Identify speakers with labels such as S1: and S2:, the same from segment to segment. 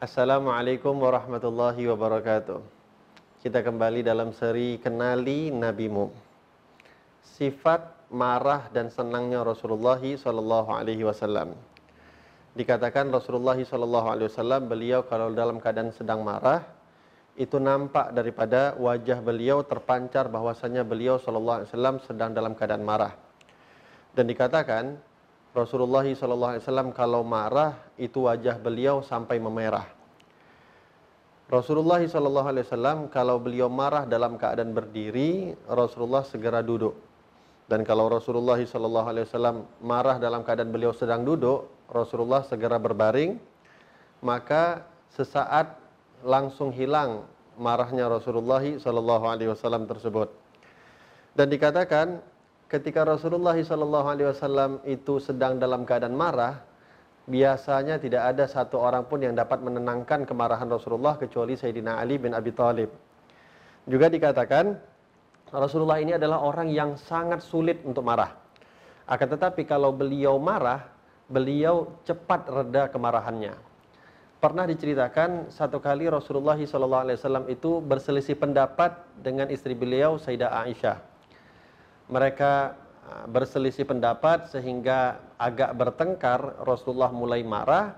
S1: Assalamualaikum warahmatullahi wabarakatuh. Kita kembali dalam seri Kenali Nabimu. Sifat marah dan senangnya Rasulullah wasallam. Dikatakan Rasulullah wasallam beliau kalau dalam keadaan sedang marah itu nampak daripada wajah beliau terpancar bahwasanya beliau sallallahu alaihi sedang dalam keadaan marah. Dan dikatakan Rasulullah SAW kalau marah itu wajah beliau sampai memerah. Rasulullah SAW kalau beliau marah dalam keadaan berdiri, Rasulullah segera duduk. Dan kalau Rasulullah SAW marah dalam keadaan beliau sedang duduk, Rasulullah segera berbaring, maka sesaat langsung hilang marahnya Rasulullah SAW tersebut. Dan dikatakan ketika Rasulullah SAW itu sedang dalam keadaan marah, biasanya tidak ada satu orang pun yang dapat menenangkan kemarahan Rasulullah kecuali Sayyidina Ali bin Abi Thalib. Juga dikatakan Rasulullah ini adalah orang yang sangat sulit untuk marah. Akan tetapi kalau beliau marah, beliau cepat reda kemarahannya. Pernah diceritakan satu kali Rasulullah SAW itu berselisih pendapat dengan istri beliau Sayyidah Aisyah mereka uh, berselisih pendapat sehingga agak bertengkar, Rasulullah mulai marah,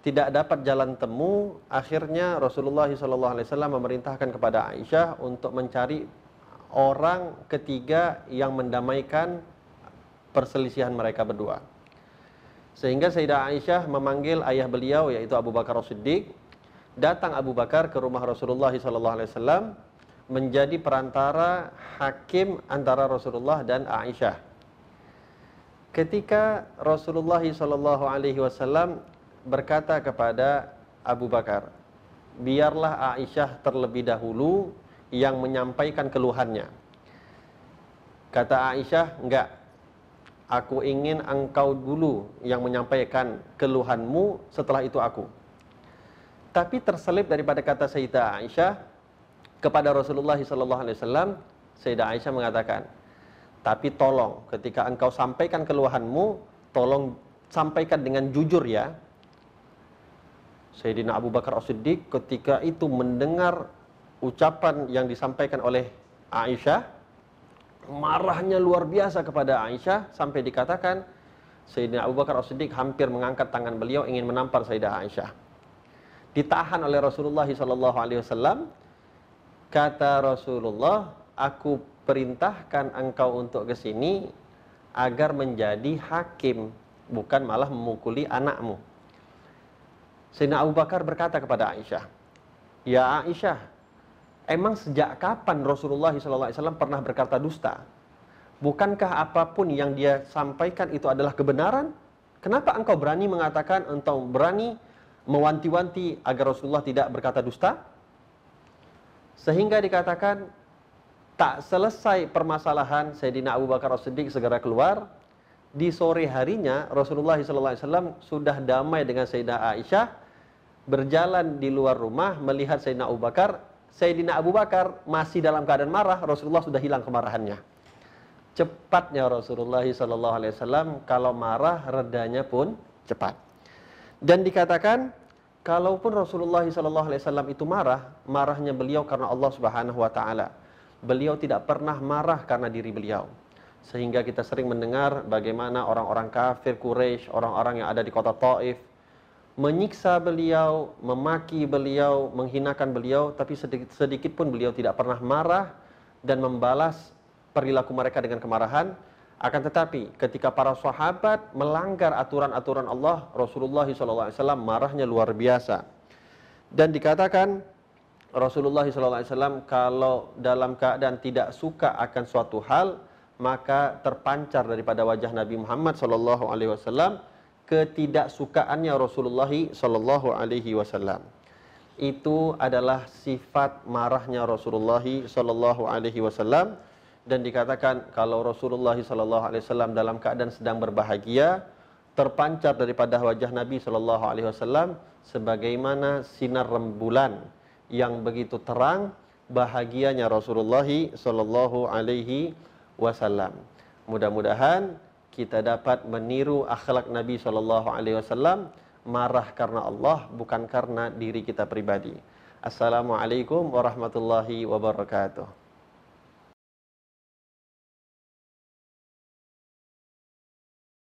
S1: tidak dapat jalan temu, akhirnya Rasulullah SAW memerintahkan kepada Aisyah untuk mencari orang ketiga yang mendamaikan perselisihan mereka berdua. Sehingga Sayyidah Aisyah memanggil ayah beliau yaitu Abu Bakar As-Siddiq. Datang Abu Bakar ke rumah Rasulullah SAW menjadi perantara hakim antara Rasulullah dan Aisyah. Ketika Rasulullah Shallallahu Alaihi Wasallam berkata kepada Abu Bakar, biarlah Aisyah terlebih dahulu yang menyampaikan keluhannya. Kata Aisyah, enggak. Aku ingin engkau dulu yang menyampaikan keluhanmu, setelah itu aku. Tapi terselip daripada kata Sayyidah Aisyah, kepada Rasulullah SAW, Sayyidah Aisyah mengatakan, tapi tolong ketika engkau sampaikan keluhanmu, tolong sampaikan dengan jujur ya. Sayyidina Abu Bakar As-Siddiq ketika itu mendengar ucapan yang disampaikan oleh Aisyah, marahnya luar biasa kepada Aisyah sampai dikatakan Sayyidina Abu Bakar As-Siddiq hampir mengangkat tangan beliau ingin menampar Sayyidah Aisyah. Ditahan oleh Rasulullah SAW Kata Rasulullah, aku perintahkan engkau untuk ke sini agar menjadi hakim, bukan malah memukuli anakmu. Sayyidina Abu Bakar berkata kepada Aisyah, Ya Aisyah, emang sejak kapan Rasulullah SAW pernah berkata dusta? Bukankah apa pun yang dia sampaikan itu adalah kebenaran? Kenapa engkau berani mengatakan, engkau berani mewanti-wanti agar Rasulullah tidak berkata dusta? Sehingga dikatakan tak selesai permasalahan Sayyidina Abu Bakar As-Siddiq segera keluar. Di sore harinya Rasulullah SAW sudah damai dengan Sayyidina Aisyah. Berjalan di luar rumah melihat Sayyidina Abu Bakar. Sayyidina Abu Bakar masih dalam keadaan marah. Rasulullah sudah hilang kemarahannya. Cepatnya Rasulullah SAW kalau marah redanya pun cepat. Dan dikatakan Kalaupun Rasulullah SAW itu marah, marahnya beliau karena Allah Subhanahu Wa Taala. Beliau tidak pernah marah karena diri beliau. Sehingga kita sering mendengar bagaimana orang-orang kafir Quraisy, orang-orang yang ada di kota Taif, menyiksa beliau, memaki beliau, menghinakan beliau, tapi sedikit, sedikit pun beliau tidak pernah marah dan membalas perilaku mereka dengan kemarahan, akan tetapi ketika para sahabat melanggar aturan-aturan Allah, Rasulullah SAW marahnya luar biasa. Dan dikatakan Rasulullah SAW kalau dalam keadaan tidak suka akan suatu hal, maka terpancar daripada wajah Nabi Muhammad SAW ketidaksukaannya Rasulullah SAW. Itu adalah sifat marahnya Rasulullah SAW dan dikatakan kalau Rasulullah SAW dalam keadaan sedang berbahagia terpancar daripada wajah Nabi SAW sebagaimana sinar rembulan yang begitu terang bahagianya Rasulullah SAW. Mudah-mudahan kita dapat meniru akhlak Nabi SAW marah karena Allah bukan karena diri kita pribadi. Assalamualaikum warahmatullahi wabarakatuh.